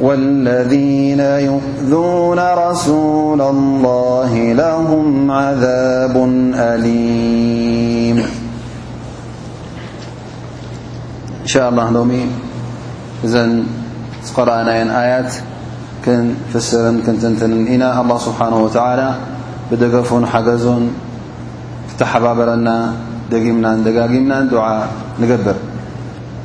والذين يؤذون رسول الله لهم عذاب أليم إن شاء الله لم قرأن آيات فسر نا الله سبحانه وتعالى بدفون حجزن تحببرنا دمنا دمنا دعا نجبرنورة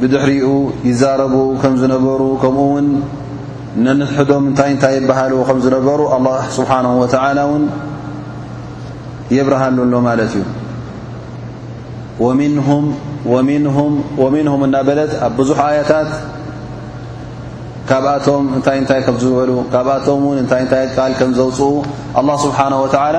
ብድሕሪኡ ይዛረቡ ከም ዝነበሩ ከምኡ ውን ነንሕዶም እንታይ እንታይ ይበሃሉ ከም ዝነበሩ ኣላ ስብሓን ወተላ ውን የብርሃሉ ኣሎ ማለት እዩ ወምንሁም ወምንሁም ወምንሁም እናበለት ኣብ ብዙሕ ኣያታት ካብኣቶም እንታይ እንታይ ከም ዝበሉ ካብኣቶም ውን እንታይ እንታይ ቃል ከም ዘውፅኡ ኣላ ስብሓን ወተዓላ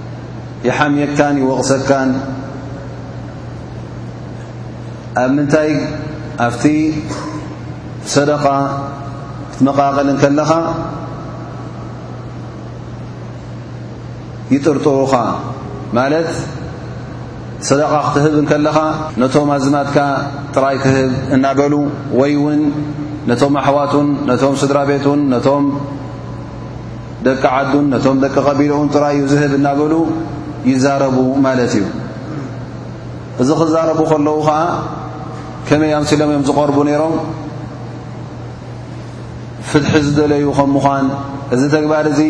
ይሓምየካን ይወቕሰካን ኣብ ምንታይ ኣብቲ ሰደቃ ክትመቓቐል እንከለኻ ይጥርጥሩኻ ማለት ሰደቃ ክትህብ እንከለኻ ነቶም ኣዝማድካ ጥራይ ትህብ እናበሉ ወይ እውን ነቶም ኣሕዋቱን ነቶም ስድራ ቤቱን ነቶም ደቂ ዓዱን ነቶም ደቂ ቀቢልኡን ጥራይ እዩ ዝህብ እናበሉ ይዛረቡ ማለት እዩ እዚ ክዛረቡ ከለዉ ከዓ ከመይ ኣምሲሎም እዮም ዝቐርቡ ነይሮም ፍትሒ ዝደለዩ ከም ምዃን እዚ ተግባር እዚ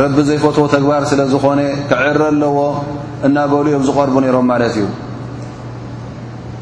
ረቢ ዘይፈትዎ ተግባር ስለ ዝኾነ ክዕረ ኣለዎ እናበሉ እዮም ዝቐርቡ ነይሮም ማለት እዩ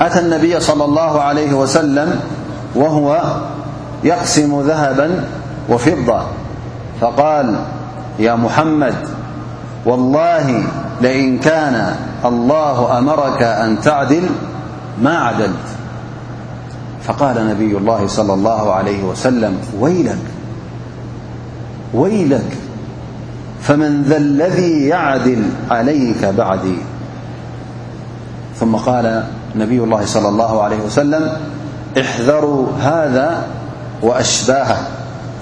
أتى النبي صلى الله عليه وسلم وهو يقسم ذهبا وفضة فقال يا محمد والله لئن كان الله أمرك أن تعدل ما عدلت فقال نبي الله صلى الله عليه وسلم ويلك ويلك فمن ذا الذي يعدل عليك بعدي ثم قال نبي الله صلى الله عليه وسلم احذروا هذا وأشباه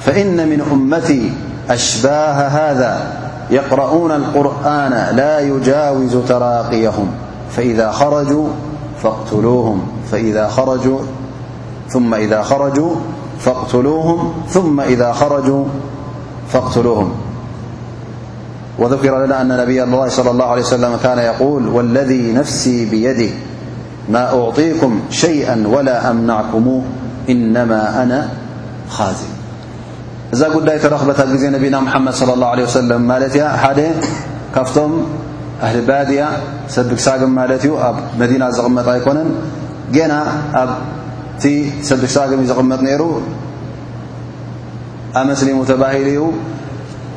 فإن من أمتي أشباه هذا يقرأون القرآن لا يجاوز تراقيهم ثم إذا خرجوا فاقتلوهم ثم إذا خرجوا فاقتلوهم وذكر لنا أن نبي له صلى الله عليه وسلم كان يقول والذي نفسي بيده ما أعطيكم شيئا ولا أمنعكمو إنما أنا خازم إذا قدي ترخبة جز نبينا محمد صلى الله عليه وسلم ملت ي حد كفم أهل بادي سدك ساقم ملت أ مدينة قمط أيكن جن أبت سدك سجم زقمط نر ኣብ መስሊሙ ተባሂሉ እዩ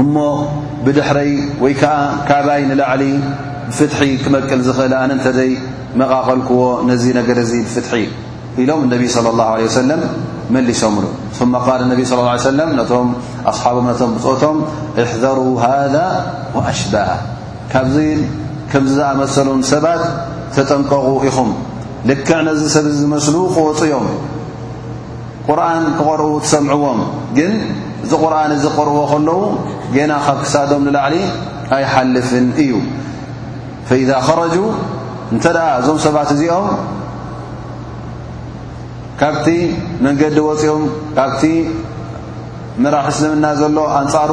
እሞ ብድሕረይ ወይ ከኣ ካባይ ንላዕሊ ብፍትሒ ክመቅል ዝኽእል ኣነ እንተዘይ መቓቐልኩዎ ነዚ ነገር እዚ ብፍትሒ ኢሎም እነቢ صለ ላሁ ለ ወሰለም መሊሶምሉ ثመ ቃል እነቢ صለ ላ ሰለም ነቶም ኣስሓቦም ነቶም ብፆቶም እሕዘሩ ሃذ ወኣሽባሃ ካብዚን ከምዚ ዝኣመሰሉን ሰባት ተጠንቀቑ ኢኹም ልክዕ ነዚ ሰብ ዝመስሉ ክወፁ እዮም ቁርን ክቐርኡ ትሰምዕዎም ግን እዚ ቁርን እዚ ክቕርዎ ከለዉ ገና ካብ ክሳዶም ንላዕሊ ኣይሓልፍን እዩ ፈኢዛ ኸረጁ እንተ ደኣ እዞም ሰባት እዚኦም ካብቲ መንገዲ ወፂኦም ካብቲ መራሒ እስልምና ዘሎ ኣንጻሩ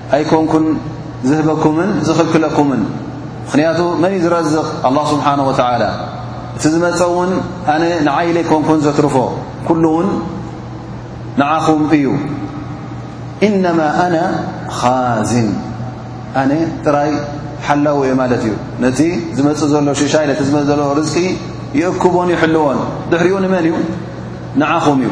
ኣይኮንኩን ዝህበኩምን ዝኽልክለኩምን ምኽንያቱ መን እዩ ዝረዝቕ ኣላ ስብሓን ወተዓላ እቲ ዝመፀ እውን ኣነ ንዓይ ለይኮንኩን ዘትርፎ ኩሉ እውን ንዓኹም እዩ ኢነማ ኣነ ኻዝን ኣነ ጥራይ ሓላዊ እየ ማለት እዩ ነቲ ዝመፅእ ዘሎ ሽሻይ ነቲ ዝመፅ ዘሎ ርዝቂ ይእክቦን ይሕልዎን ድሕሪኡ ንመን እዩ ንዓኹም እዩ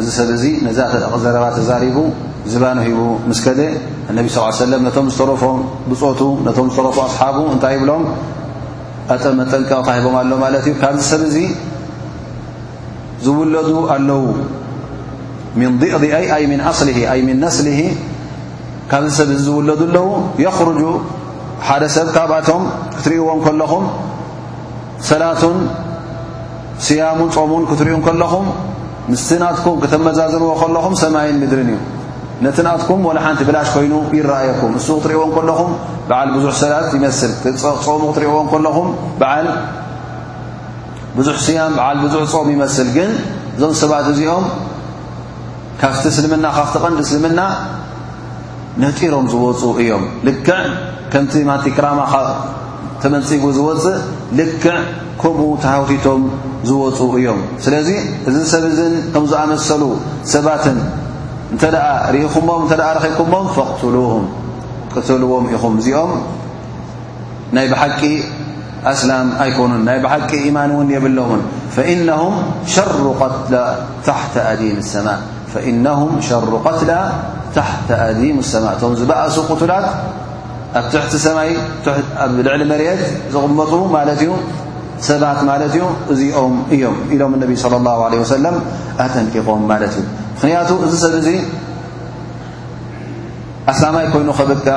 እዚ ሰብ እዚ ነዛ ተደቂ ዘረባ ተዛሪቡ ዝባኑ ሂቡ ምስ ከደ እነቢ ስ ሰለም ነቶም ዝተረፎም ብፆቱ ነቶም ዝተረፉ ኣስሓቡ እንታይ ይብሎም ኣጠ መጠንቀቕታ ሂቦም ኣሎ ማለት እዩ ካብዚ ሰብ እዚ ዝውለዱ ኣለዉ ምን ዲእዲ ኣይ ኣይ ምን ኣስሊ ኣይ ምን ነስሊ ካብዚ ሰብ እዚ ዝውለዱ ኣለዉ የኽርጁ ሓደ ሰብ ካብኣቶም ክትርእዎም ከለኹም ሰላቱን ስያሙን ጾሙን ክትሪኡ እንከለኹም ምስቲ ናትኩም ክተመዛዝንዎ ከለኹም ሰማይን ምድርን እዩ ነቲ ናትኩም ወላ ሓንቲ ብላሽ ኮይኑ ይረኣየኩም እሱ ክትሪእዎ እንከለኹም በዓል ብዙሕ ሰላት ይመስል ጾሙ ክትሪእዎ እንከለኹም በዓል ብዙሕ ስያም በዓል ብዙሕ ጾም ይመስል ግን እዞም ሰባት እዚኦም ካብቲ እስልምና ካብቲ ቀንዲ እስልምና ነጢሮም ዝወፁ እዮም ልክዕ ከምቲ ማቲክራማ ካብ ተመንፂጉ ዝወፅእ ልክዕ ከምኡ ተሃውቲቶም ዝወፁ እዮም ስለዚ እዚ ሰብ እዝን ከም ዝኣመሰሉ ሰባትን እንተ ርኢኹሞም እተ ረኺብኩሞም ፈቕትሉም ቅትልዎም ኢኹም እዚኦም ናይ ብሓቂ ኣስላም ኣይኮኑን ናይ ብሓቂ ኢማን እውን የብሎምን ፈኢነሁም ሸሩ ቀትላ ታሕተ ኣዲን ሰማእ ፈኢነሁም ሸሩ ቀትላ ታሕተ ኣዲም ሰማእ እቶም ዝበእሱ ቅቱላት ኣብ ትሕቲ ሰማይ ኣብ ልዕሊ መሬት ዝቕመጡ ማለት እዩ ሰባት ማለት እዩ እዚኦም እዮም ኢሎም እነቢ ስለ ላ ለ ወሰለም ኣጠንቂቖም ማለት እዩ ምኽንያቱ እዚ ሰብ እዙ ኣስላማይ ኮይኑ ከብቅዕ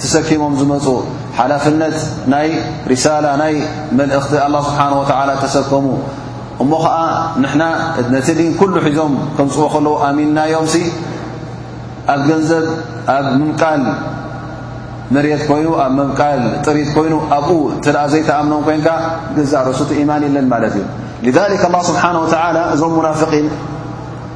ተሰኪሞም ዝመፁ ሓላፍነት ናይ ሪሳላ ናይ መልእኽቲ ኣላ ስብሓን ወተዓላ ተሰከሙ እሞ ኸዓ ንሕና ነቲ ዲን ኩሉ ሒዞም ከምፅዎ ከለዉ ኣሚንናዮም ሲ ኣብ ገንዘብ ኣብ ምምቃል መሬት ኮይኑ ኣብ ምምቃል ጥሪት ኮይኑ ኣብኡ ተኣ ዘይተኣምኖም ኮይንካ ግዛ ረሱቲ ኢማን የለን ማለት እዩ ሊዛሊክ ኣላ ስብሓን ወተዓላ እዞም ሙናፍቒን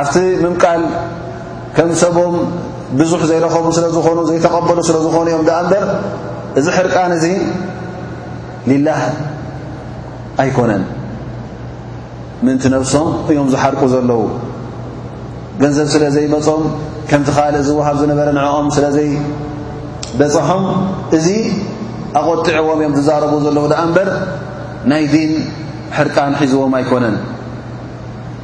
ኣብቲ ምምቃል ከም ሰቦም ብዙሕ ዘይረኸቡ ስለ ዝኾኑ ዘይተቐበሉ ስለ ዝኾኑ እዮም ደኣ እምበር እዚ ሕርቃን እዚ ሊላህ ኣይኮነን ምእንቲ ነብሶም እዮም ዝሓርቁ ዘለዉ ገንዘብ ስለ ዘይመጾም ከምቲ ካልእ ዝውሃብ ዝነበረ ንዕኦም ስለ ዘይበጽሖም እዚ ኣቖጥዕዎም እዮም ዝዛረቡ ዘለዉ ደኣ እምበር ናይ ዲን ሕርቃን ሒዝዎም ኣይኮነን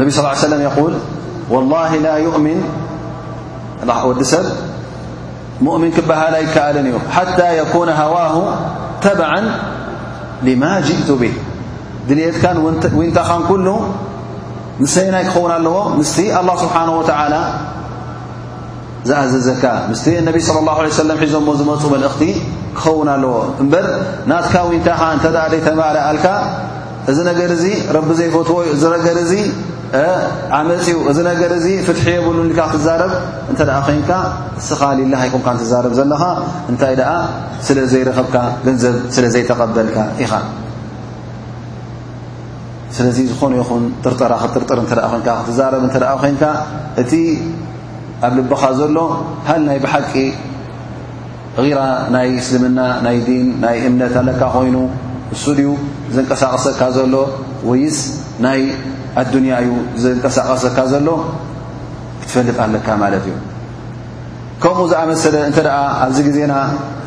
ነቢ ስ ሰለም የል ወላሂ ላ ዩእምን ወዲ ሰብ ሙእምን ክበሃል ኣይከኣልን እዩ ሓታ የኩነ ሃዋሁ ተባዓን ልማ ጅእቱ ብህ ድልትካን ዊንታኻን ኩሉ ምሰይናይ ክኸውን ኣለዎ ምስቲ ኣላ ስብሓን ወተዓላ ዝኣዘዘካ ምስቲ እነቢ ስለ ላሁ ለ ሰለም ሒዞሞ ዝመፁ መልእኽቲ ክኸውን ኣለዎ እምበር ናትካ ዊንታኻ እንተ ደኣ ደይተማልኣልካ እዚ ነገር እዚ ረቢ ዘይፈትዎ ዩ፣ እዚ ነገር እዚ ዓመፅ ዩ፣ እዚ ነገር እዚ ፍትሒ የብሉን ኢልካ ክትዛረብ እንተ ደኣ ዄንካ ንስኻ ሊላህ ኣይኮንካን ትዛረብ ዘለኻ እንታይ ደኣ ስለ ዘይረኸብካ ገንዘብ ስለ ዘይተቐበልካ ኢኻ። ስለዚ ዝኾነ ይኹን ጥርጠራ ክትጥርጥር እንተ ደኣ ዄንካ ክትዛረብ እንተ ደኣ ዄንካ እቲ ኣብ ልብኻ ዘሎ ሃል ናይ ብሓቂ ጊራ ናይ እስልምና ናይ ዲን ናይ እምነት ኣለካ ኮይኑ እሱ ድዩ ዘንቀሳቕሰካ ዘሎ ወይስ ናይ ኣዱንያ እዩ ዘንቀሳቐሰካ ዘሎ ክትፈልጥ ኣለካ ማለት እዩ ከምኡ ዝኣመሰለ እንተ ኣብዚ ግዜና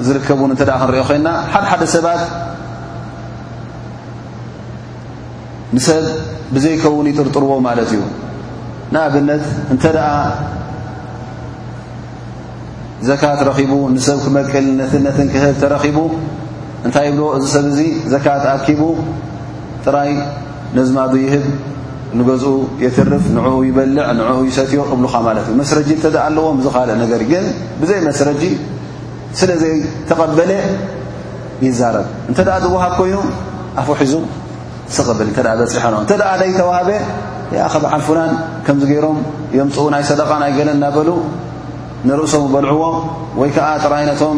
ዝርከብ ውን እተ ክንሪኦ ኮይና ሓደ ሓደ ሰባት ንሰብ ብዘይከውን ይጥርጥርዎ ማለት እዩ ንኣብነት እንተ ዘካት ረኺቡ ንሰብ ክመቅል ነትነትን ክህብ ተረኺቡ እንታይ ይብልዎ እዚ ሰብ እዚ ዘካት ኣኪቡ ጥራይ ነዝማዱ ይህብ ንገዝኡ የትርፍ ንዕኡ ይበልዕ ንዕኡ ይሰትዮ እብልኻ ማለት እዩ መስረጂ እተደ ኣለዎ ምዝ ካልእ ነገር ግን ብዘይ መስረጂ ስለ ዘይ ተቐበለ ይዛረብ እንተ ዝውሃብ ኮይኑ ኣፉ ሒዙ ስቕ ብል እተ በፂሖኖ እተ ደይተዋህበ ብዓል ፍላን ከምዚ ገይሮም የምፅኡ ናይ ሰደቃ ናይ ገለ እናበሉ ንርእሶም በልዕዎ ወይ ከዓ ጥራይ ነቶም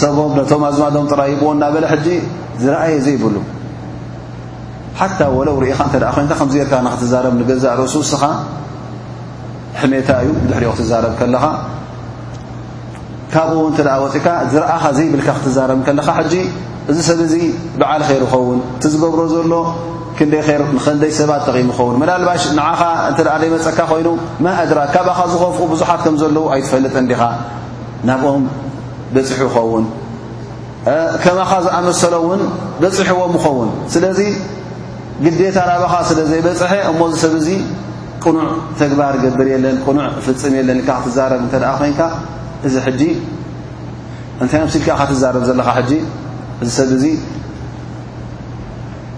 ሰቦም ነቶም ኣዝማዶም ጥራይ ይብዎ እናበለ ሕጂ ዝረኣየ ዘይብሉ ሓታ ወለው ርኢኻ እተ ኮይንካ ከምዚ ጌርካ ንክትዛረብ ንገዛእ ርእሱ እስኻ ሕሜታ እዩ ብድሕሪኦ ክትዛረብ ከለኻ ካብኡ እንተ ወፂእካ ዝረኣኻ ዘይብልካ ክትዛረብ ከለኻ ሕጂ እዚ ሰብ እዚ በዓል ኸይር ይኸውን እቲ ዝገብሮ ዘሎ ክንደይ ር ንኸንደይ ሰባት ጠቒሙ ይኸውን መላልባሽ ንዓኻ እንተ ዘይመፀካ ኮይኑ ማእድራ ካባኻ ዝኸፍኡ ብዙሓት ከም ዘለዉ ኣይትፈልጥ እንዲኻ ናብኦም በፂሑ ይኸውን ከማኻ ዝኣመሰሎ እውን በፂሕዎም ይኸውን ስለዚ ግዴታ ናባኻ ስለ ዘይበፅሐ እሞ እዚ ሰብ እዚ ቅኑዕ ተግባር ገብር የለን ቅኑዕ ፍጽም የለን ኢልካ ክትዛረብ እንተ ደኣ ዄንካ እዚ ሕጂ እንታይ ዮም ስኢልካ ካትዛረብ ዘለኻ ሕጂ እዚ ሰብ እዙ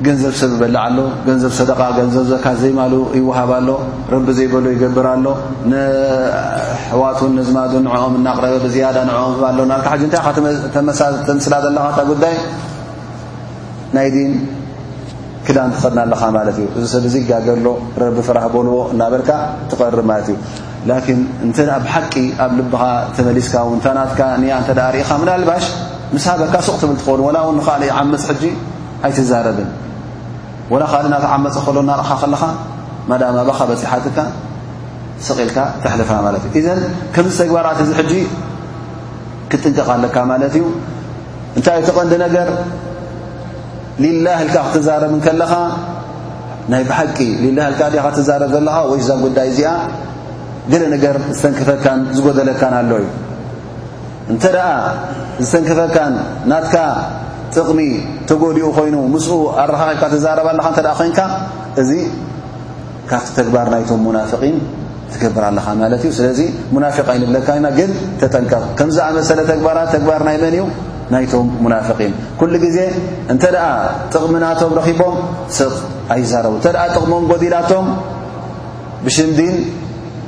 ገንዘብ ሰብ ይበልዕ ኣሎ ገንዘብ ሰደቓ ገንዘብ ዘካ ዘይማሉ ይወሃብ ኣሎ ረቢ ዘይበሎ ይገብር ኣሎ ንሕዋቱን ነዝማዱ ንዕኦም እናቕረበ ብዝያዳ ንዕኦም ህብ ኣሎ ናልካ ሕጂ እንታይ ኻ ተምስላ ዘለኻ እታ ጉዳይ ናይ ዲን ክዳን ትኸድና ኣለኻ ማለት እዩ እዚ ሰብ እዚ ጋገ ኣሎ ረቢ ፍራህ በልዎ እናበልካ ትቐርብ ማለት እዩ ላኪን እንተ ብሓቂ ኣብ ልብኻ ተመሊስካ ውን ታናትካ ንያ እተ ርእኻ ምናልባሽ ምስ ሃበካ ሱቕ ትብል ትኸውን ወላ ውን ንካልእ ይዓመፅ ሕጂ ኣይትዛረብን ወላ ካልእ ናተዓመፀ ከሎ እናርኻ ከለኻ ማዳም ኣባኻ በፂሓትካ ስቕ ኢልካ ተሕልፋ ማለት እዩ እዘን ከምዚ ተግባራት እዚ ሕጂ ክጥንቀቕ ኣለካ ማለት እዩ እንታይ እቲ ቐንዲ ነገር ሊላህ ኢልካ ክትዛረብ እንከለኻ ናይ ብሓቂ ሊላህ ኢልካ ዲኻ ትዛረብ ዘለኻ ወይ እዛ ጉዳይ እዚኣ ገለ ነገር ዝተንክፈካን ዝጎደለካን ኣሎ እዩ እንተ ደኣ ዝተንክፈካን ናትካ ጥቕሚ ተጎዲኡ ኮይኑ ምስኡ ኣረኻኺብካ ትዛረብ ኣለኻ እንተ ኮይንካ እዚ ካብቲ ተግባር ናይቶም ሙናፍቒን ትገብር ኣለኻ ማለት እዩ ስለዚ ሙናፊቕ ኣይንብለካ ኢና ግን ተጠንቀቕ ከም ዝኣመሰለ ተግባራት ተግባር ናይ መን እዩ ናይቶም ሙናፍቒን ኩሉ ግዜ እንተ ደኣ ጥቕሚ ናቶም ረኺቦም ስቕ ኣይዛረቡ እንተ ደኣ ጥቕሞም ጎዲላቶም ብሽም ዲን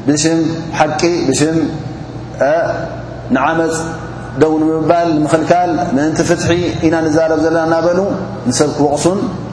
ብሽም ሓቂ ብሽም ንዓመፅ ደው ንምባል ንምኽልካል ምእንቲ ፍትሒ ኢና ንዛረብ ዘለና እናበሉ ንሰብ ክወቕሱን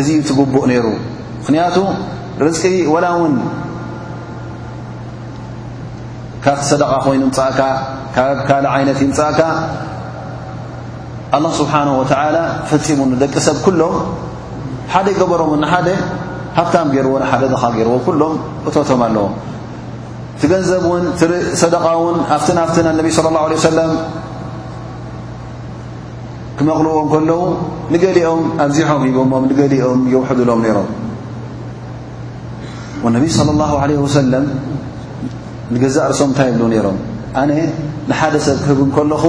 እዚ እቲ ግቡእ ነይሩ ምኽንያቱ ርዝቂ ወላ እውን ካብቲ ሰደቓ ኮይኑ ይምፃእካ ካብ ካልእ ዓይነት ይምፃእካ ኣላ ስብሓን ወተዓላ ፈፂሙ ንደቂ ሰብ ኩሎም ሓደ ገበሮም ንሓደ ሃብታም ገይርዎ ንሓደ ድኻ ገይርዎ ኩሎም እቶቶም ኣለዎም እቲ ገንዘብ እውን ሰደቓ እውን ኣብትን ኣብትን ኣነቢ ስለ ላሁ ለ ሰለም ክመቕልዎ ከለዉ ንገሊኦም ኣብዚሖም ሂቦሞም ንገሊኦም የውሕድሎም ነይሮም ወነቢ صለ ላሁ ለ ወሰለም ንገዛእ ርሶም እንታይ ይብሉ ነይሮም ኣነ ንሓደ ሰብ ክህብ ከለኹ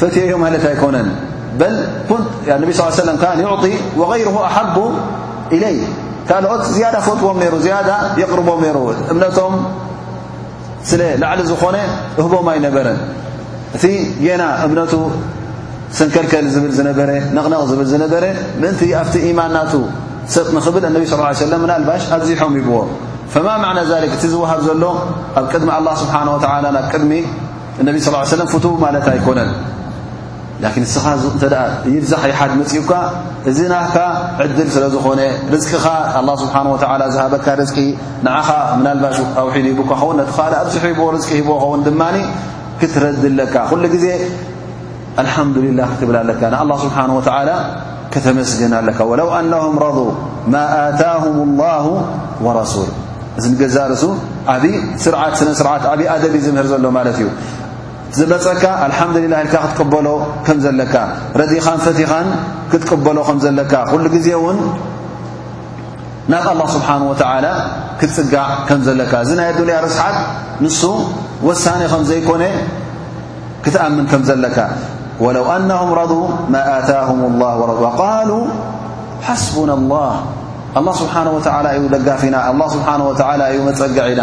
ፈትዮ ዮ ማለት ኣይኮነን በል ነቢ ስ ሰለም ካ ይዕጢ ወغይርሁ ኣሓቡ ኢለይ ካልኦት ዝያዳ ፈትዎም ነይሩ ዝያዳ የቕርቦም ነይሩ እምነቶም ስለ ላዕሊ ዝኾነ እህቦም ኣይነበረን እቲ ጌና እምነቱ ሰንከልከል ዝብል ዝነበረ ነቕነቕ ዝብል ዝነበረ ምእንቲ ኣብቲ ኢማን ናቱ ሰጥ ንኽብል ኣነቢ ስ ሰለም ምናልባሽ ኣብዚሖም ይብዎ ፈማ ማዕና ዛሊክ እቲ ዝውሃብ ዘሎ ኣብ ቅድሚ ኣላ ስብሓን ወተላ ናብ ቅድሚ እነቢ ስ ሰለም ፍቱው ማለት ኣይኮነን ላኪን እስኻ እተ ይብዛሕ ይሓድ መፅኡካ እዚ ናካ ዕድል ስለ ዝኾነ ርዝቅኻ ኣላ ስብሓን ወተላ ዝሃበካ ርዝቂ ንዓኻ ምናልባሽ ኣውሒድ ሂቡካ ኸውን ነቲ ኻል ኣብዝሒ ሂቦዎ ርዝቂ ሂቦዎ ኸውን ድማ ክትረድ ኣለካ ኩሉ ግዜ ኣልሓምዱልላ ክትብል ኣለካ ንኣላ ስብሓን ወተላ ከተመስግን ኣለካ ወለው ኣነም ረض ማ ኣታሁም ላሁ ወረሱሉ እዚ ንገዛእ ርእሱ ዓብይ ስርዓት ስነስርዓት ዓብይ ኣደብ ዝምህር ዘሎ ማለት እዩ ዝመጸካ ኣልሓምድሊላህ ኢልካ ክትቅበሎ ከም ዘለካ ረዲኻን ፈቲኻን ክትቅበሎ ከም ዘለካ ኩሉ ግዜ እውን ናብ ኣላ ስብሓን ወተዓላ ክትጽጋዕ ከም ዘለካ እዚ ናይ ኣዱንያ ርስሓት ንሱ ወሳኒ ኸም ዘይኮነ ክትኣምን ከም ዘለካ ወለው ኣናሁም ረዱ ማ ኣታሁም ላ ወረ ቃሉ ሓስቡና ላህ ኣላ ስብሓን ወተዓላ እዩ ደጋፊና ኣላ ስብሓን ወተዓላ እዩ መጸግዒና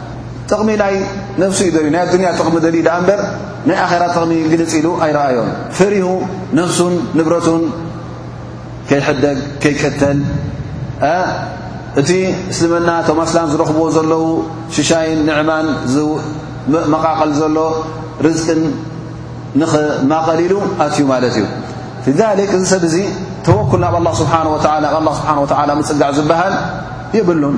ጥቕሚ ናይ ነብሱ እዩ ደልዩ ናይ ኣዱንያ ጥቕሚ ደልዩ ደኣ እምበር ናይ ኣኼራ ጥቕሚ ግልጽ ኢሉ ኣይረኣዮን ፈሪሁ ነብሱን ንብረቱን ከይሕደግ ከይቅተል እቲ እስልምና እቶም ኣስላም ዝረኽብዎ ዘለዉ ሽሻይን ንዕማን ዝመቓቐል ዘሎ ርዝቅን ንኽማቐል ኢሉ ኣትዩ ማለት እዩ ሊክ እዚ ሰብ እዙ ተወኩል ናብ ኣላ ስብሓን ወላ ናብ ኣላ ስብሓን ወላ ምፅጋዕ ዝበሃል የብሉን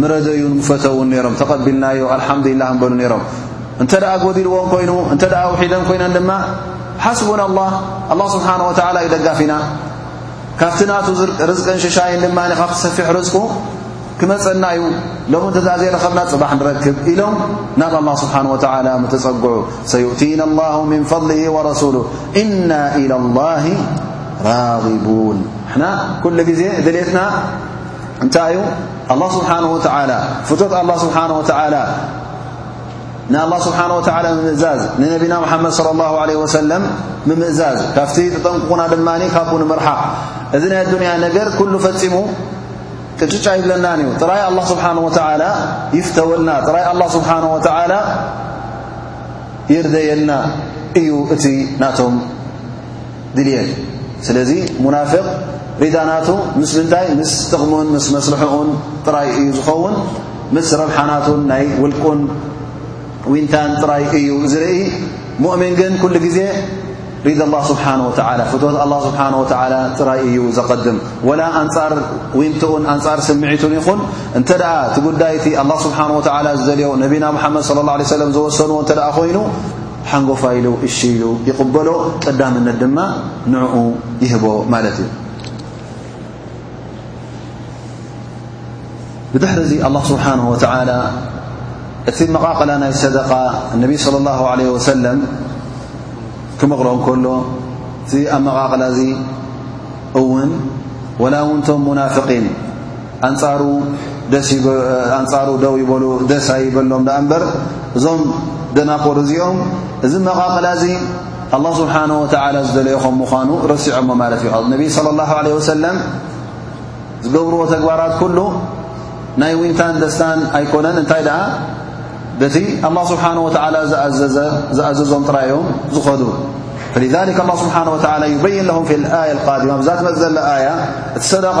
ምረደዩን ምፈተውን ነይሮም ተቐቢልናዮ ኣልሓምዱሊላህ ምበሉ ነይሮም እንተ ደኣ ጎዲልዎም ኮይኑ እንተ ደኣ ውሒደን ኮይነን ድማ ሓስቡና ኣላ ኣላ ስብሓን ወተዓላ እዩ ደጋፊና ካብቲ ናቱ ርዝቅን ሽሻይን ድማ ካብቲ ሰፊሕ ርዝቁ ክመፀና እዩ ሎም እንተ ደኣ ዘይረኸብና ፅባሕ ንረክብ ኢሎም ናብ ኣላ ስብሓን ወተዓላ ምተፀግዑ ሰዩእቲና ላሁ ምን ፈضሊ ወረሱሉ እና ኢላ ላሂ ራغቡን ንሕና ኩሉ ግዜ ድሌትና እንታይ እዩ ኣላ ስብሓን ወተዓላ ፍቶት ኣላ ስብሓን ወተዓላ ንኣላ ስብሓን ወተዓላ ምምእዛዝ ንነቢና ምሓመድ ስለ ላሁ ለ ወሰለም ምምእዛዝ ካብቲ ተጠንቅቑና ድማ ካብኡ ንምርሓቕ እዚ ናይ ኣዱንያ ነገር ኩሉ ፈፂሙ ቅጭጫ ይብለናን እዩ ጥራይ ኣላ ስብሓን ወተዓላ ይፍተወልና ጥራይ ኣላ ስብሓን ወተዓላ ይርደየልና እዩ እቲ ናቶም ድልት ስለዚ ሙናፍቅ ሪዳናቱ ምስ ምንታይ ምስ ጥቕሙን ምስ መስርሕኡን ጥራይ እዩ ዝኸውን ምስ ረብሓናቱን ናይ ውልቁን ዊንታን ጥራይ እዩ ዝርኢ ሙእምን ግን ኩሉ ግዜ ሪዳ ላ ስብሓን ወተላ ፍትወት ኣላ ስብሓን ወተላ ጥራይ እዩ ዘቐድም ወላ ኣንጻር ዊንትኡን ኣንጻር ስምዒቱን ይኹን እንተ ደኣ እቲ ጉዳይቲ ኣላ ስብሓን ወተላ ዝደልዮ ነቢና ሙሓመድ ለ ላ ሰለም ዝወሰንዎ እንተ ኮይኑ ሓንጎፋይ ኢሉ እሺ ኢሉ ይቕበሎ፣ ቀዳምነት ድማ ንዕኡ ይህቦ ማለት እዩ። ብድሕሪ እዚ ኣላ ስብሓን ወተላ እቲ መቓቐላ ናይ ሰደቃ እነቢ ስለ ላ ለ ወሰለም ክመቕርኦ ከሎ እቲ ኣመቓቕላ እዚ እውን ወላ ውንቶም ሙናፍቒን ኣንጻሩ ኣንጻሩ ደው ይበሉ ደስ ኣይበሎም ደኣ እምበር እዞም ደናቁር እዚኦም እዚ መቓቕላ እዚ ኣላህ ስብሓን ወተዓላ ዝደለዮ ኸም ምዃኑ ረሲዖሞ ማለት እዩ ነቢዪ ስለ ላሁ ዓለ ወሰለም ዝገብርዎ ተግባራት ኩሉ ናይ ዊንታን ደስታን ኣይኮነን እንታይ ደኣ በቲ ኣላ ስብሓን ወተዓላ ዝኣዘዞም ጥራይ እዮም ዝኸዱ ፈሊዛሊክ ኣላ ስብሓን ወተዓላ ዩበይን ለሁም ፊ ልኣያ ልቃዲማ ብዛ ትመፅ ዘለ ኣያ እቲ ሰደቓ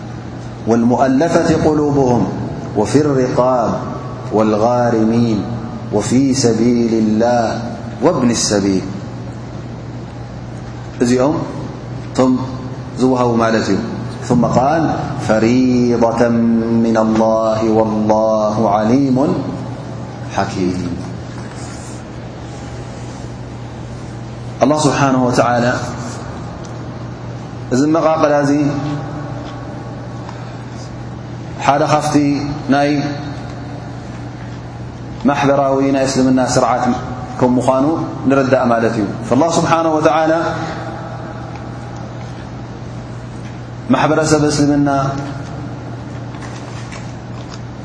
والمؤلفة قلوبهم وفي الرقاب والغارمين وفي سبيل الله وابن السبيل ذيأم ثم زوهومالزي ثم قال فريضة من الله والله عليم حكيم ኣላህ ስብሓን ወተዓላ እዚ መቓቐላ እዚ ሓደ ኻፍቲ ናይ ማሕበራዊ ናይ እስልምና ስርዓት ከም ምዃኑ ንረዳእ ማለት እዩ ላ ስብሓን ወተዓላ ማሕበረሰብ እስልምና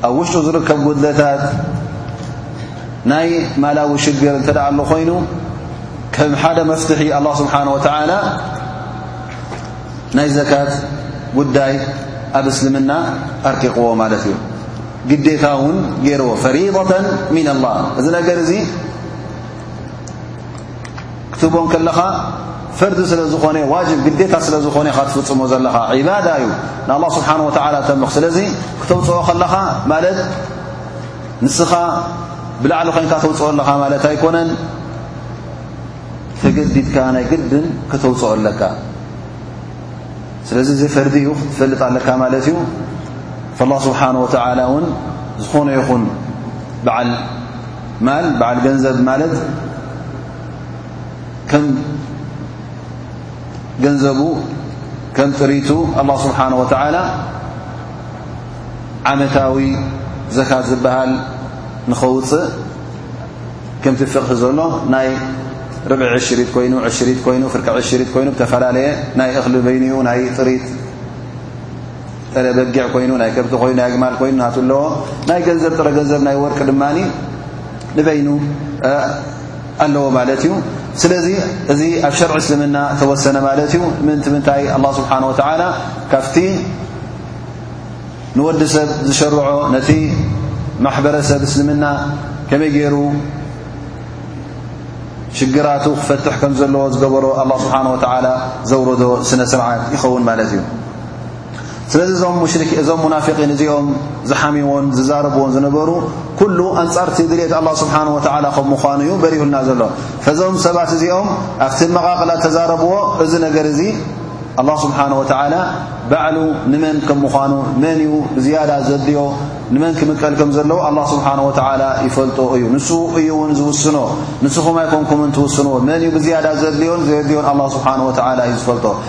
ኣብ ውሽጡ ዝርከብ ጉድለታት ናይ ማላዊ ሽግር እንተ ደኣ ኣሎ ኾይኑ ከም ሓደ መፍትሒ ኣላ ስብሓን ወተዓላ ናይ ዘካት ጉዳይ ኣብ እስልምና ኣርቂቕዎ ማለት እዩ ግዴታ እውን ገይርዎ ፈሪضተን ምና ላህ እዚ ነገር እዙ ክትቦ ከለኻ ፈርዲ ስለ ዝኾነ ዋጅብ ግዴታ ስለ ዝኾነ ኢኻ ትፍጽሞ ዘለኻ ዒባዳ እዩ ንኣላ ስብሓን ወተዓላ ተምልኽ ስለዚ ክተውፅኦ ከለኻ ማለት ንስኻ ብላዕሊ ኮንካ ተውፅኦ ኣለኻ ማለት ኣይኮነን ተገዲድካ ናይ ግድን ከተውፅኦ ኣለካ ስለዚ እዚ ፈርዲ እዩ ክትፈልጥ ኣለካ ማለት እዩ ላ ስብሓን ወተዓላ እውን ዝኾነ ይኹን በዓል ማል በዓል ገንዘብ ማለት ከም ገንዘቡ ከም ጥሪቱ ኣላ ስብሓን ወተዓላ ዓመታዊ ዘካት ዝበሃል ንኸውፅእ ከምቲ ፍቕሒ ዘሎ ናይ ርብዒ ዕሽሪት ኮይኑ ዕሽሪት ኮይኑ ፍርቂ ዕሽሪት ኮይኑ ብተፈላለየ ናይ እኽሊ በይኒኡ ናይ ጥሪት ጠለ በጊዕ ኮይኑ ናይ ከብቲ ኮይኑ ናይ ኣግማል ኮይኑ ናቱ ኣለዎ ናይ ገንዘብ ጥረ ገንዘብ ናይ ወርቂ ድማ ንበይኑ ኣለዎ ማለት እዩ ስለዚ እዚ ኣብ ሸርዒ እስልምና ተወሰነ ማለት እዩ ምእንቲ ምንታይ ኣላ ስብሓን ወተዓላ ካብቲ ንወዲ ሰብ ዝሸርዖ ነቲ ማሕበረሰብ እስልምና ከመይ ገይሩ ሽግራቱ ክፈትሕ ከም ዘለዎ ዝገበሮ ኣላ ስብሓን ወተዓላ ዘውረዶ ስነ ስርዓት ይኸውን ማለት እዩ ስለዚ እዞም ሙሽሪክ እዞም ሙናፊቒን እዚኦም ዝሓምዎን ዝዛረብዎን ዝነበሩ ኩሉ ኣንጻርቲ ድልት ኣላ ስብሓን ወተዓላ ከም ምዃኑ እዩ በሪሁልና ዘሎ ፈዞም ሰባት እዚኦም ኣብቲ መቓቕላ ተዛረብዎ እዚ ነገር እዚ ኣላ ስብሓን ወተዓላ ባዕሉ ንመን ከም ምዃኑ መን እዩ ብዝያዳ ዘድዮ ንመን ክምቀል ከም ዘለዎ ኣላ ስብሓን ወተዓላ ይፈልጦ እዩ ንሱ እዩ እውን ዝውስኖ ንስኹም ኣይኮንኩምን ትውስንዎ መን እዩ ብዝያዳ ዘድልዮን ዘየድልዮን ኣላ ስብሓን ወተዓላ እዩ ዝፈልጦ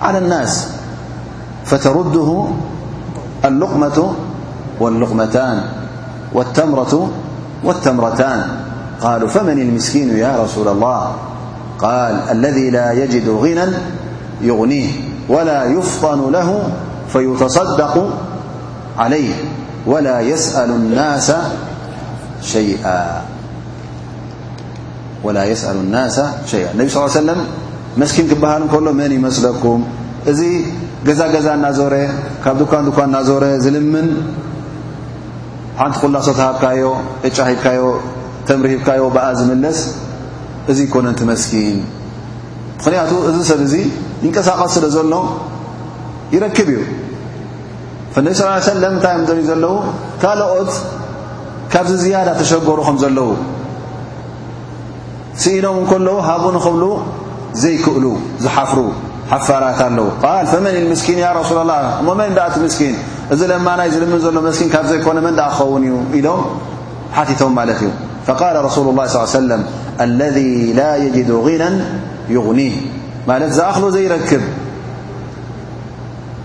على الناس فترده اللقمة واللقمتان والتمرةوالتمرتان قالوا فمن المسكين يا رسول الله قال الذي لا يجد غنى يغنيه ولا يفطن له فيتصدق عليه ولا يسأل الناس شيئا ወላ የስኣሉ ናሳ ሸይኣ ነቢ ስ ሰለም መስኪን ክበሃል እንከሎ መን ይመስለኩም እዚ ገዛ ገዛ እናዞረ ካብ ድኳን ድኳን እናዞረ ዝልምን ሓንቲ ኩላሶ ተሃብካዮ እጫ ሂብካዮ ተምሪ ሂብካዮ ብኣ ዝምለስ እዚ ኮነንቲ መስኪን ምኽንያቱ እዚ ሰብ እዚ ይንቀሳቐስ ስለ ዘሎ ይረክብ እዩ ን ስ ሰለም እንታይ እዮም ዘርዩ ዘለዉ ካልኦት ካብዚ ዝያዳ ተሸገሩ ከም ዘለዉ ስኢኖም እንከለዉ ሃቡ ንኽብሉ ዘይክእሉ ዝሓፍሩ ሓፋራት ኣለዉ ል ፈመን ምስኪን ያ ረሱላ ላ እሞ መን ዳእቲ ምስኪን እዚ ለማናይ ዝልምን ዘሎ መስኪን ካብ ዘይኮነ መን ዳኣ ክኸውን እዩ ኢሎም ሓቲቶም ማለት እዩ ፈቃል ረሱሉ ላ ስ ሰለም ኣለذ ላ የጅዱ غናን ይغኒ ማለት ዝኣኽሎ ዘይረክብ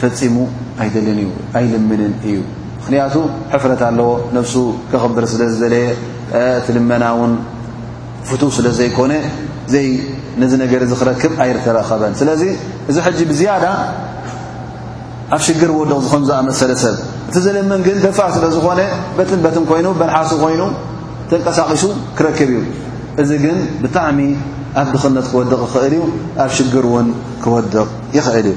ፈጺሙ ኣይደልን እዩ ኣይልምንን እዩ ምክንያቱ ሕፍረት ኣለዎ ነብሱ ከኽብር ስለ ዝደለየ እቲ ልመና እውን ፍቱው ስለ ዘይኮነ ዘይ ነዚ ነገር እዚ ክረክብ ኣይርተረኸበን ስለዚ እዚ ሕጂ ብዝያዳ ኣብ ሽግር ወድቕ ዝኸም ዝኣመሰለ ሰብ እቲ ዝልምን ግን ደፋር ስለ ዝኾነ በትን በትን ኮይኑ በልሓሱ ኮይኑ ተንቀሳቒሱ ክረክብ እዩ እዚ ግን ብጣዕሚ ኣብ ድኽነት ክወድቕ ይኽእል እዩ ኣብ ሽግር እውን ክወድቕ ይኽእል እዩ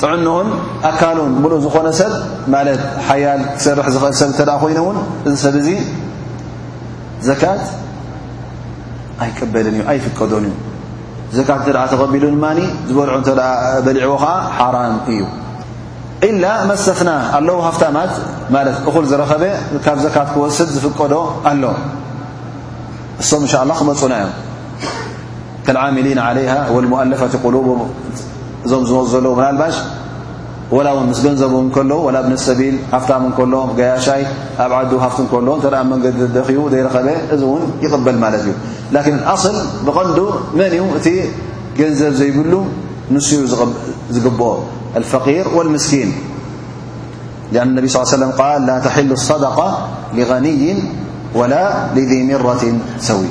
ጥዕንኡን ኣካሉን ምሉእ ዝኾነ ሰብ ማለት ሓያል ክሰርሕ ዝኽእል ሰብ እተ ኮይኑ ውን እዚ ሰብ እዙ ዘካት ኣይቀበልን እዩ ኣይፍቀዶን እዩ ዘካት እተ ተቐቢሉ ድማ ዝበልዑ እተ በሊዕዎ ከዓ ሓራም እዩ ኢላ መሰፍና ኣለዉ ሃፍታማት ማለት እኹል ዝረኸበ ካብ ዘካት ክወስድ ዝፍቀዶ ኣሎ እሶም እንሻ ላ ክመፁና እዮም ከልዓሚሊን ዓለይሃ ወልሙኣለፋት ቁሉቡ م ولو مللبش ولا ون مس نبهم كل ولا ابن السبيل هفتم كل جيشي أب عد هفت كل أ منجد دخي يرب ون يقبل ملت ي لكن الأصل بقلد من ت نب زيبل نس ب الفقير والمسكين لأن انبي صل لي وسلم ال لا تحل الصدقة لغني ولا لذي مرة سوي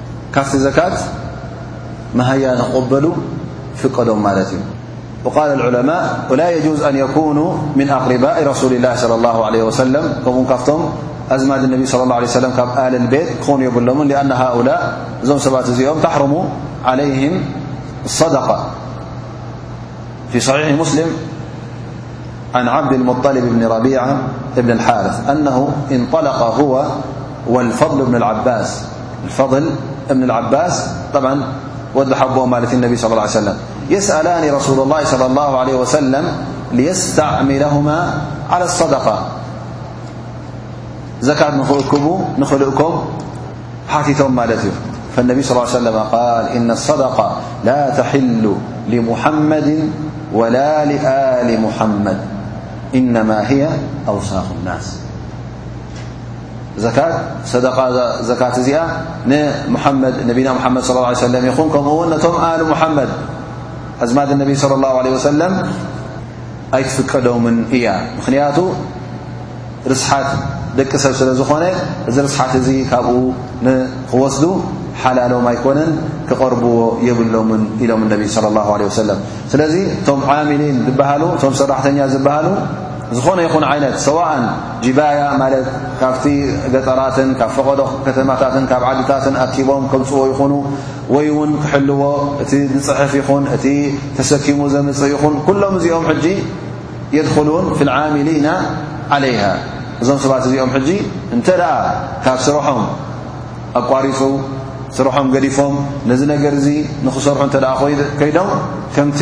ካፍቲ ዘካት مهانبل فقم مالت وقال العلماء ولا يجوز أن يكونوا من أقرباء رسول الله صلى الله عليه وسلم نكفتم أزماد النبي صلى اله عليه وسلم آل البيت خون يبلمون لأن هؤلاء زم اةزم تحرم عليهم الصدقة في صحيح مسلم عن عبد المطلب بن ربيعة بن الحارث أنه انطلق هو والفل بن العباسا ودحبأمالة النبي صللى الله عليه سلم يسألان رسول الله صلى الله عليه وسلم ليستعملهما على الصدقة زكات من خكب من خلقكب حاتيثمالته فالنبي صلى ال عليه سلم - قال إن الصدقة لا تحل لمحمد ولا لآل محمد إنما هي أوساق الناس ዘካት ሰደቃ ዘካት እዚኣ ንሙሓመድ ነቢና ሙሓመድ ስለ ላ ሰለም ይኹን ከምኡ ውን ነቶም ኣል ሙሓመድ ኣዝማድ ነቢ ስለ ላሁ ለ ወሰለም ኣይትፍቀዶምን እያ ምኽንያቱ ርስሓት ደቂ ሰብ ስለ ዝኾነ እዚ ርስሓት እዚ ካብኡ ንክወስዱ ሓላሎም ኣይኮነን ክቐርብዎ የብሎምን ኢሎም ነቢ ስለ ላሁ ለ ወሰለም ስለዚ እቶም ዓሚሊን ዝበሃሉ እቶም ሰራሕተኛ ዝበሃሉ ዝኾነ ይኹን ዓይነት ሰዋእን ጂባያ ማለት ካብቲ ገጠራትን ካብ ፈቐዶ ከተማታትን ካብ ዓድታትን ኣኪቦም ከምፅዎ ይኹኑ ወይ እውን ክሕልዎ እቲ ዝፅሕፍ ይኹን እቲ ተሰኪሙ ዘምፅእ ይኹን ኩሎም እዚኦም ሕጂ የድኹሉን ፊ ልዓሚሊና ዓለይሃ እዞም ሰባት እዚኦም ሕጂ እንተ ደኣ ካብ ስርሖም ኣቋሪፁ ስርሖም ገዲፎም ነዚ ነገር እዚ ንክሰርሑ እተ ከይዶም ከምቲ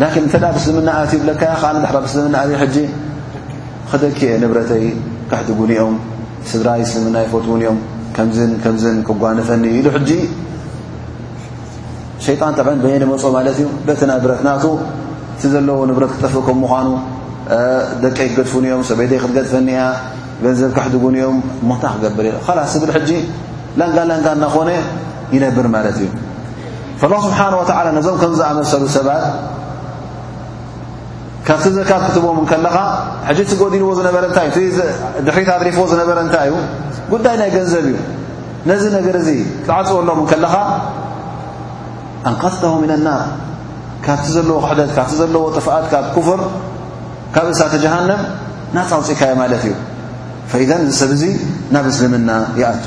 ላኪን እንተ ብስልምና ኣትዩ ብለካ ያ ከ ድሕራ ብስልምና ኣየ ሕጂ ክደኪ እየ ንብረተይ ከሕድጉን እዮም ስድራ ይስልምና ይፈትውን እዮም ከምዝን ከምዝን ክጓንፈኒ ኢሉ ሕጂ ሸይጣን ጠብዐን በየ ንመፁ ማለት እዩ በቲ ንብረት ናቱ እቲ ዘለዎ ንብረት ክጠፍ ከም ምኳኑ ደቀይ ክገድፉን እዮም ሰበይተይ ክትገድፈኒ እያ ገንዘብ ከሕድጉን እዮም ሞታ ክገብር ዩ ላስ ዝብል ሕጂ ላንጋ ላንጋ እናኾነ ይነብር ማለት እዩ ኣላ ስብሓን ወተዓላ ነዞም ከም ዝኣመሰሉ ሰባት ካብቲ ዘካት ክትቦም እንከለኻ ሕጂ እቲ ጎዲልዎ ዝነበረ እንታይ እዩ እቲ ድሕሪት ኣድሪፍዎ ዝነበረ እንታይ እዩ ጉዳይ ናይ ገንዘብ እዩ ነዚ ነገር እዚ ክትዓፅወሎም እንከለኻ ኣንቀትተሁ ምና ናር ካብቲ ዘለዎ ክሕደት ካብቲ ዘለዎ ጥፍኣት ካብ ኩፍር ካብ እሳተ ጀሃንም ናፃ ውፅኢካዮ ማለት እዩ ፈኢዘን እዚ ሰብ እዙ ናብ እስልምና ይኣቱ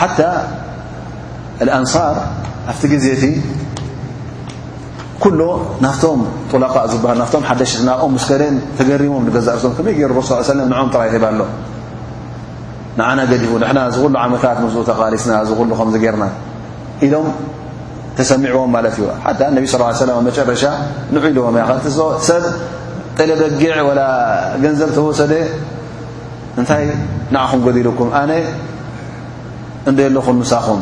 ሓታ ኣንሳር ኣብቲ ግዜ እቲ ኩሎ ናፍቶም ጡላቃ ዝበሃል ናፍቶም ሓደሽ ናብኦም ምስ ከደን ተገሪሞም ንገዛእ ርሶም ከመይ ገይሩ ረሱ ሰለ ንኦም ጥራይ ሂባ ኣሎ ንዓና ገዲቡ ንሕና እዚ ኩሉ ዓመታት ምስኡ ተቓሊስና እዚ ኩሉ ከምዚ ገርና ኢሎም ተሰሚዕዎም ማለት እዩ ሓታ ነቢ ስ ሰለ መጨረሻ ንዑ ኢልዎም ያ ሰብ ጤለበጊዕ ወላ ገንዘብ ተወሰደ እንታይ ንዓኹም ጎዲሉኩም ኣነ እንደ ኣለኹ ምሳኹም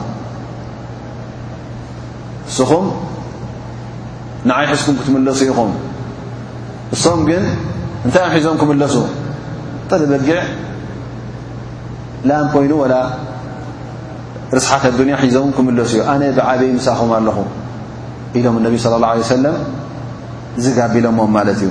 እስኹም ንዓይ ሕዝኩም ክትምለሱ ኢኹም እሶም ግን እንታይ ዮም ሒዞም ክምለሱ ጠሊ በጊዕ ላም ኮይኑ ወላ ርስሓት ኣዱንያ ሒዞም ክምለሱ እዩ ኣነ ብዓበይ ምሳኹም ኣለኹ ኢሎም እነቢ ስለ ላه ለ ሰለም ዝጋቢሎሞም ማለት እዩ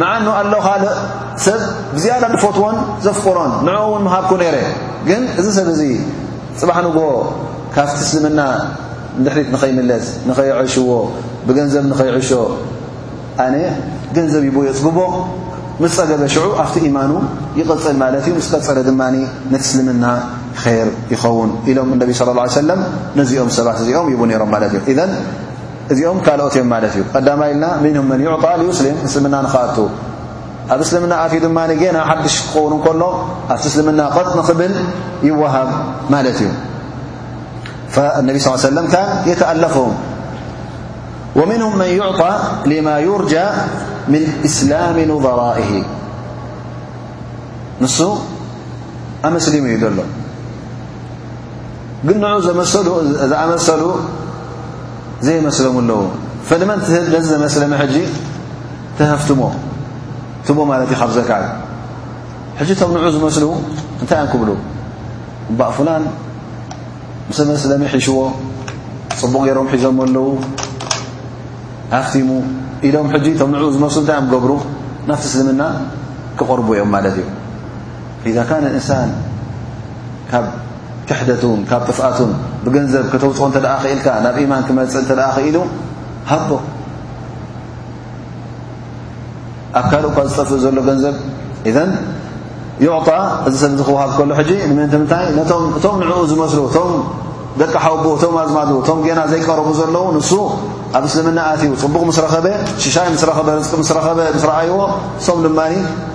ምዓኑ ኣሎ ካልእ ሰብ ብዝያዳ ድፈትዎን ዘፍቅሮን ንዕኡ እውን ምሃብኩ ነይረ ግን እዚ ሰብ እዚ ፅባሕ ንጎ ካብቲ እስልምና ንድሕሪት ንኸይምለስ ንኸይዐሽዎ ብገንዘብ ንኸይዕሾ ኣነ ገንዘብ ይቦ የፅግቦ ምስ ጸገበ ሽዑ ኣብቲ ኢማኑ ይቕጽል ማለት እዩ ምስ ቀጸለ ድማ ነቲ እስልምና ር ይኸውን ኢሎም እነቢ ስለ ላ ሰለም ነዚኦም ሰባት እዚኦም ይቡ ነይሮም ማለት እዩ እዚኦም ካልኦት እዮም ማለት እዩ ቀዳማይ ኢልና ምንሁም መን ይዕጣ ልዩስሊም እስልምና ንክኣቱ ኣብ እስልምና ኣትዩ ድማ ጌና ሓድሽ ክኸውን እንከሎ ኣብቲ እስልምና ቐጥ ንክብል ይወሃብ ማለት እዩ ነቢ ስ ሰለም ካ የተኣለፉም ወምንሁም መን ይዕጣ ልማ ዩርጃ ምን እስላም ኑበራኢ ንሱ ኣመስሊሙ እዩ ዘሎ ግን ንዑ ዘመሰሉ ዝኣመሰሉ ዘይመስሎም ኣለዉ ፈሊመን ትህብ ነዚ ዘመስለሚ ሕጂ ተሀፍትሞ ትቦ ማለት እዩ ካብ ዘካ እዩ ሕጂ እቶም ንዑ ዝመስሉ እንታይ እን ክብሉ እባእ ፍላን ምስ መስለሚ ሒሽዎ ፅቡቕ ገይሮም ሒዞም ኣለዉ ሃፍቲሙ ኢሎም ሕጂ እቶም ንዑ ዝመስሉ እንታይ እዮም ገብሩ ናፍቲ እስልምና ክቕርቡ እዮም ማለት እዩ ኢዛ ካነ እንሳን ካብ ክሕደቱን ካብ ጥፍኣቱን ብገንዘብ ከተውፅኦ እተ ክኢልካ ናብ ኢማን ክመፅእ እተ ክኢሉ ሃቦ ኣብ ካልእ እኳ ዝጠፍእ ዘሎ ገንዘብ እዘን ይዕጣ እዚ ሰብ ዚ ክውሃብ ከሎ ሕጂ ንምንት ምንታይ ነቶም እቶም ንዕኡ ዝመስሉ እቶም ደቂ ሓውቦ እቶም ኣዝማዱ እቶም ገና ዘይቀረቡ ዘለዉ ንሱ ኣብ እስልምና ኣትዩ ፅቡቕ ምስ ረኸበ ሽሻይ ምስ ረኸበ ርዝቂ ምስ ረኸበ ምስ ረኣይዎ እሶም ድማ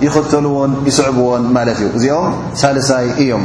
ይኽተልዎን ይስዕብዎን ማለት እዩ እዚኦም ሳልሳይ እዮም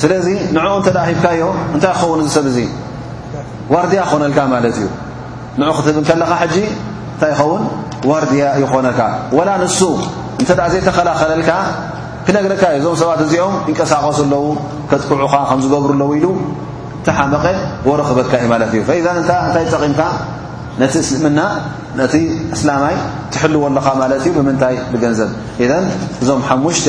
ስለዚ ንዕኡ እንተ ሂብካዮ እንታይ ክኸውን እዚ ሰብ እዙ ዋርድያ ክኾነልካ ማለት እዩ ንዑ ክትህብ ከለኻ ሕጂ እንታይ ይኸውን ዋርድያ ይኾነካ ወላ ንሱ እንተ ዘይተኸላኸለልካ ክነግረካ እዩ እዞም ሰባት እዚኦም ይንቀሳቐሱ ኣለዉ ከጥቅዑኻ ከም ዝገብሩ ኣለዉ ኢሉ ተሓመቐ ወረ ክበካ እዩ ማለት እዩ ፈኢዛ እታ እንታይ ጠቒምካ ነቲ እስልምና ነቲ እስላማይ ትሕልዎ ኣለኻ ማለት እዩ ብምንታይ ብገንዘብ እዘን እዞም ሓሙሽተ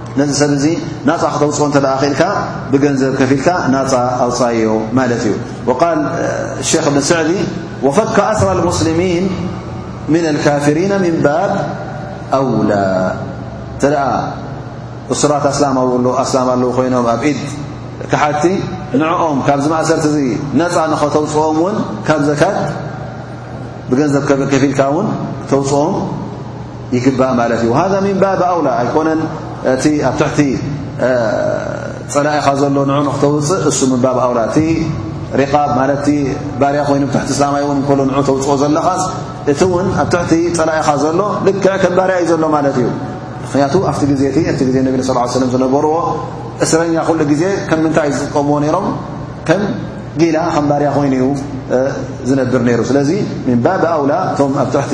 ነዚ ሰብ እዚ ናፃ ክተውፅኦ እተ ክእልካ ብገንዘብ ከፊልካ ናፃ ኣውፃዮ ማለት እዩ ቃል ክ ብን ስዕዲ ወፈካ ኣስራ ሙስሊሚን ምን ልካፍሪና ምን ባብ ኣውላ እተ እሱራት ኣስላም ኣኣስላም ኣለዉ ኮይኖም ኣብ ኢድ ክሓቲ ንዕኦም ካብዚ ማእሰርቲ እዚ ነፃ ንኸተውፅኦም እውን ካብ ዘካት ብገንዘብ ከፊልካ እውን ተውፅኦም ይግባእ ማለት እዩ ሃذ ምን ባብ ኣውላ ኣይኮነን እቲ ኣብ ትሕቲ ፀላኢኻ ዘሎ ንዑ ንክተውፅእ እሱ ምን ባብ ኣውላ እቲ ሪቃብ ማለት ባርያ ኮይኑ ትሕቲ እስላማይ ውን እከሎ ንዑ ተውፅኦ ዘለኻ እቲ እውን ኣብ ትሕቲ ፀላኢኻ ዘሎ ልክዕ ከም ባርያ እዩ ዘሎ ማለት እዩ ምክንያቱ ኣብቲ ግዜ እቲ እቲ ግዜ ነቢ ስ ሰለም ዝነበርዎ እስረኛ ኩሉ ግዜ ከም ምንታይ እዩ ዝጥቀምዎ ነይሮም ከም ጊላ ከም ባርያ ኮይኑ እዩ ዝነብር ነይሩ ስለዚ ምን ባብ ኣውላ እቶም ኣብ ትሕቲ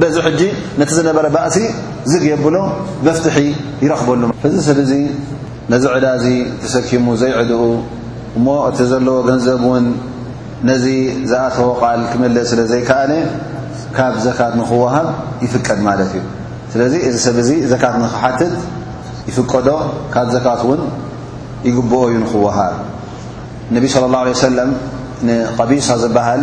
በዚ ሕጂ ነቲ ዝነበረ ባእሲ ዝግ የብሎ መፍትሒ ይረኽበሉ እዚ ሰብ እዚ ነዚ ዕዳ እዚ ተሰኪሙ ዘይዕድኡ እሞ እቲ ዘለዎ ገንዘብ እውን ነዚ ዝኣተወ ቃል ክምልእ ስለ ዘይከኣለ ካብ ዘካት ንክወሃብ ይፍቀድ ማለት እዩ ስለዚ እዚ ሰብ እዚ ዘካት ንክሓትት ይፍቀዶ ካብ ዘካት እውን ይግብኦ እዩ ንክወሃብ ነቢ ስለ ላه ለ ሰለም ንቀቢሳ ዝበሃል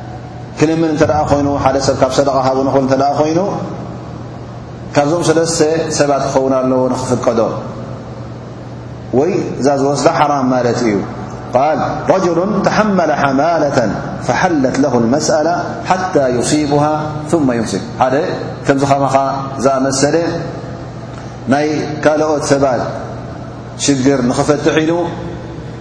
ክልምን እንተ ኮይኑ ሓደ ሰብ ካብ ሰደቓ ሃቡ ንኽብል እንተ ኮይኑ ካብዞም ሰለስተ ሰባት ክኸውን ኣለዎ ንኽፍቀዶ ወይ እዛ ዝወስዳ ሓራም ማለት እዩ ቃል ረጅሉ ተሓመለ ሓማለة ፈሓለት ለ መስأላ ሓታ ይصቡሃ ثመ ይምስክ ሓደ ከምዚ ከማኻ ዝኣመሰለ ናይ ካልኦት ሰባት ሽግር ንኽፈትሕ ኢሉ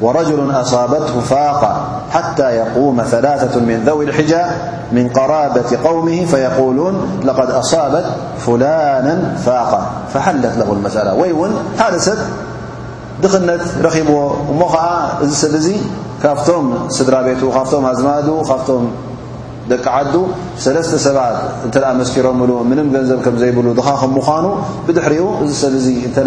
ورجل أصابته فاقة حتى يقوم ثلاثة من ذوي الحجا من قرابة قومه فيقولون لقد أصابت فلانا فاقة فحلت له المسألة ويو حدست نت رب م سي فم سدرابت زم ደቂ ዓዱ ሰለስተ ሰባት እንተ መስኪሮምሉ ምንም ገንዘብ ከም ዘይብሉ ድኻ ከም ምዃኑ ብድሕሪኡ እዚ ሰብ እዚ እንተ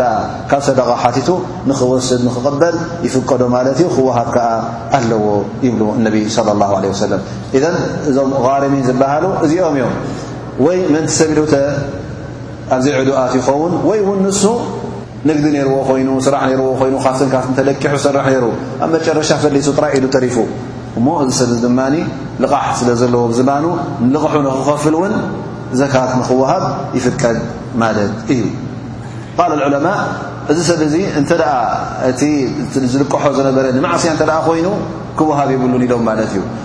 ካብ ሰደቓ ሓቲቱ ንኽወስድ ንኽቕበል ይፍቀዶ ማለት እዩ ክወሃብ ከኣ ኣለዎ ይብሉ እነቢ ለ ላ ለ ወሰለም እዘን እዞም ቓርሚን ዝበሃሉ እዚኦም እዮም ወይ ምእንቲ ሰብ ኢሉ ተ ኣብዘይ ዕዱኣት ይኸውን ወይ እውን ንሱ ንግዲ ነይርዎ ኮይኑ ስራሕ ነይርዎ ኮይኑ ካብትን ካብትን ተለቂሑ ዝሰርሕ ነይሩ ኣብ መጨረሻ ፈሊሱ ጥራይ ኢዱ ተሪፉ እሞ እዚ ሰብ እዚ ድማ ልቓሕ ስለ ዘለዎ ብዝባኑ ንልቕሑ ንኽኸፍል እውን ዘካት ንኽወሃብ ይፍቀድ ማለት እዩ ቃል ዑለማ እዚ ሰብ እዚ እንተ ደኣ እቲ ዝልቅሖ ዝነበረ ንማዕስያ እንተ ደኣ ኮይኑ ክወሃብ የብሉን ኢሎም ማለት እዩ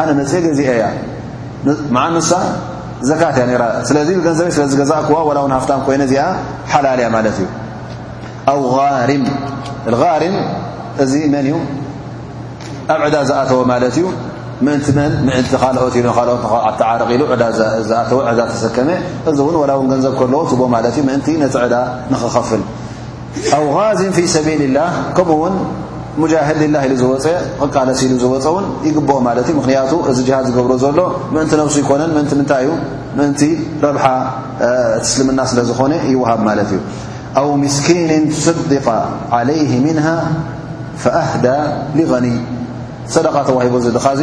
ኣነ መፅኤ ገዚአ እያ መዓንሳ ዘካት እያ ነራ ስለዚ ብገንዘበይ ስለ ዝገዛእክዋ ዋላ ውን ሃፍታም ኮይነ እዚኣ ሓላል እያ ማለት እዩ ኣው ሪም ሪም እዚ መን እዩ ኣብ ዕዳ ዝኣተወ ማለት እዩ ምእንቲ መን ምእንቲ ካልኦት ኢ ካልኦት ኣተዓርቂ ኢሉ ዕዳ ዝኣተወ ዕዳ ተሰከመ እዚ እውን ዋላ ውን ገንዘብ ከለዎ ትቦ ማለት እዩ ምእንቲ ነቲ ዕዳ ንኽኸፍል ኣው ጋዝን ፊ ሰቢልላህ ከምኡ ውን ሙጃህድ ሊላህ ኢሉ ዝወፀ ቕቃለሲ ኢሉ ዝወፀ እውን ይግብኦ ማለት እዩ ምኽንያቱ እዚ ጅሃድ ዝገብሮ ዘሎ ምእንቲ ነብሱ ይኮነን ምእንቲ ምንታይ እዩ ምእንቲ ረብሓ ትስልምና ስለ ዝኾነ ይውሃብ ማለት እዩ ኣው ምስኪንን ትስድቃ ዓለይህ ምንሃ ፈኣህዳ ሊغኒይ ሰደቃ ተዋሂቦ ዝድኻ እዙ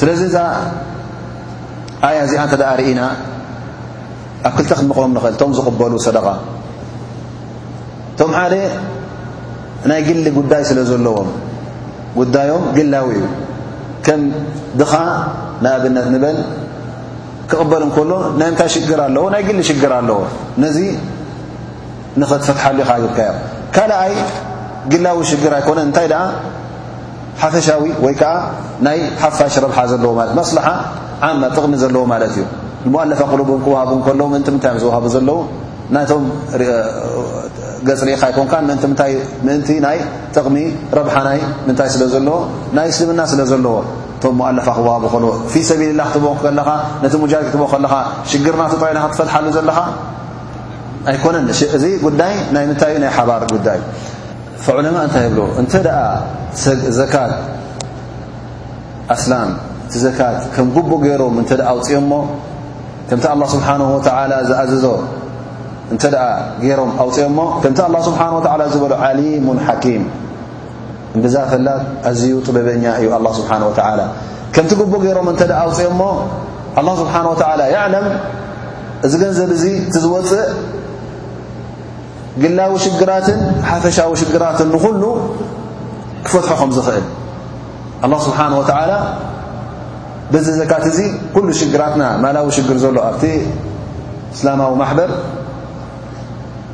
ስለዚ እዛ ኣያ እዚኣ እንተ ደኣ ርኢና ኣብ ክልተ ክንምቕሎም ንኽእል እቶም ዝቕበሉ ሰደቓ እቶም ሓደ ናይ ግሊ ጉዳይ ስለ ዘለዎም ጉዳዮም ግላዊ እዩ ከም ድኻ ንኣብነት ንበል ክቕበል እንከሎ ናይ ምንታይ ሽግር ኣለዎ ናይ ግሊ ሽግር ኣለዎ ነዚ ንኸትፈትሓሉ ኢኻ ግብካዮ ካልኣይ ግላዊ ሽግር ኣይኮነ እንታይ ደኣ ሓፈሻዊ ወይ ከኣ ናይ ሓፋሽ ረብሓ ዘለዎ ማለት መስልሓ ዓማ ጥቕሚ ዘለዎ ማለት እዩ ንሙኣለፋ ቅሉብ ን ክውሃቡ ከለዉ ምእንቲ ምንታይ እዮም ዝውሃቡ ዘለዉ ናቶም ገጽ ርኢኻ ኣይኮንካ ምእንቲ ምታይ ምእንቲ ናይ ጥቕሚ ረብሓ ናይ ምንታይ ስለ ዘለዎ ናይ እስልምና ስለ ዘለዎ እቶም ሙኣለፋ ክውሃቡ ከለዎ ፊ ሰቢልላ ክትቦ ከለኻ ነቲ ሙጃሂድ ክትቦ ከለኻ ሽግር ናቱ ጥራይ ኢኻ ትፈትሓሉ ዘለኻ ኣይኮነን እዚ ጉዳይ ናይ ምንታይ ናይ ሓባር ጉዳይ እዩ ዑለማእ እንታይ ይብሉ እንተ ዘካት ኣስላም እቲ ዘካት ከም ግቡእ ገይሮም እንተ ኣውፅኦሞ ከምቲ ኣላ ስብሓን ወተዓላ ዝኣዘዞ እንተ ገይሮም ኣውፅኦሞ ከምቲ ኣላ ስብሓን ወተዓላ ዝበሎ ዓሊሙን ሓኪም እምብዛ ፈላት ኣዝዩ ጥበበኛ እዩ ኣላ ስብሓን ወተዓላ ከምቲ ግቡእ ገይሮም እንተ ኣውፅኦሞ ኣላ ስብሓን ወተዓላ የዕለም እዚ ገንዘብ እዙ እቲ ዝወፅእ ግላዊ ሽግራትን ሓፈሻዊ ሽግራትን ንኹሉ ክፈትሖ ከም ዝኽእል ኣላ ስብሓን ወተዓላ በዚ ዘካት እዙ ኩሉ ሽግራትና ማላዊ ሽግር ዘሎ ኣብቲ እስላማዊ ማሕበር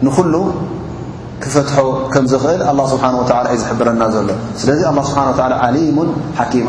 ንኹሉ ክፈትሖ ከም ዝኽእል ኣላ ስብሓን ወተላ እዩ ዝሕብረና ዘሎ ስለዚ ኣላ ስብሓን ወላ ዓሊሙን ሓኪም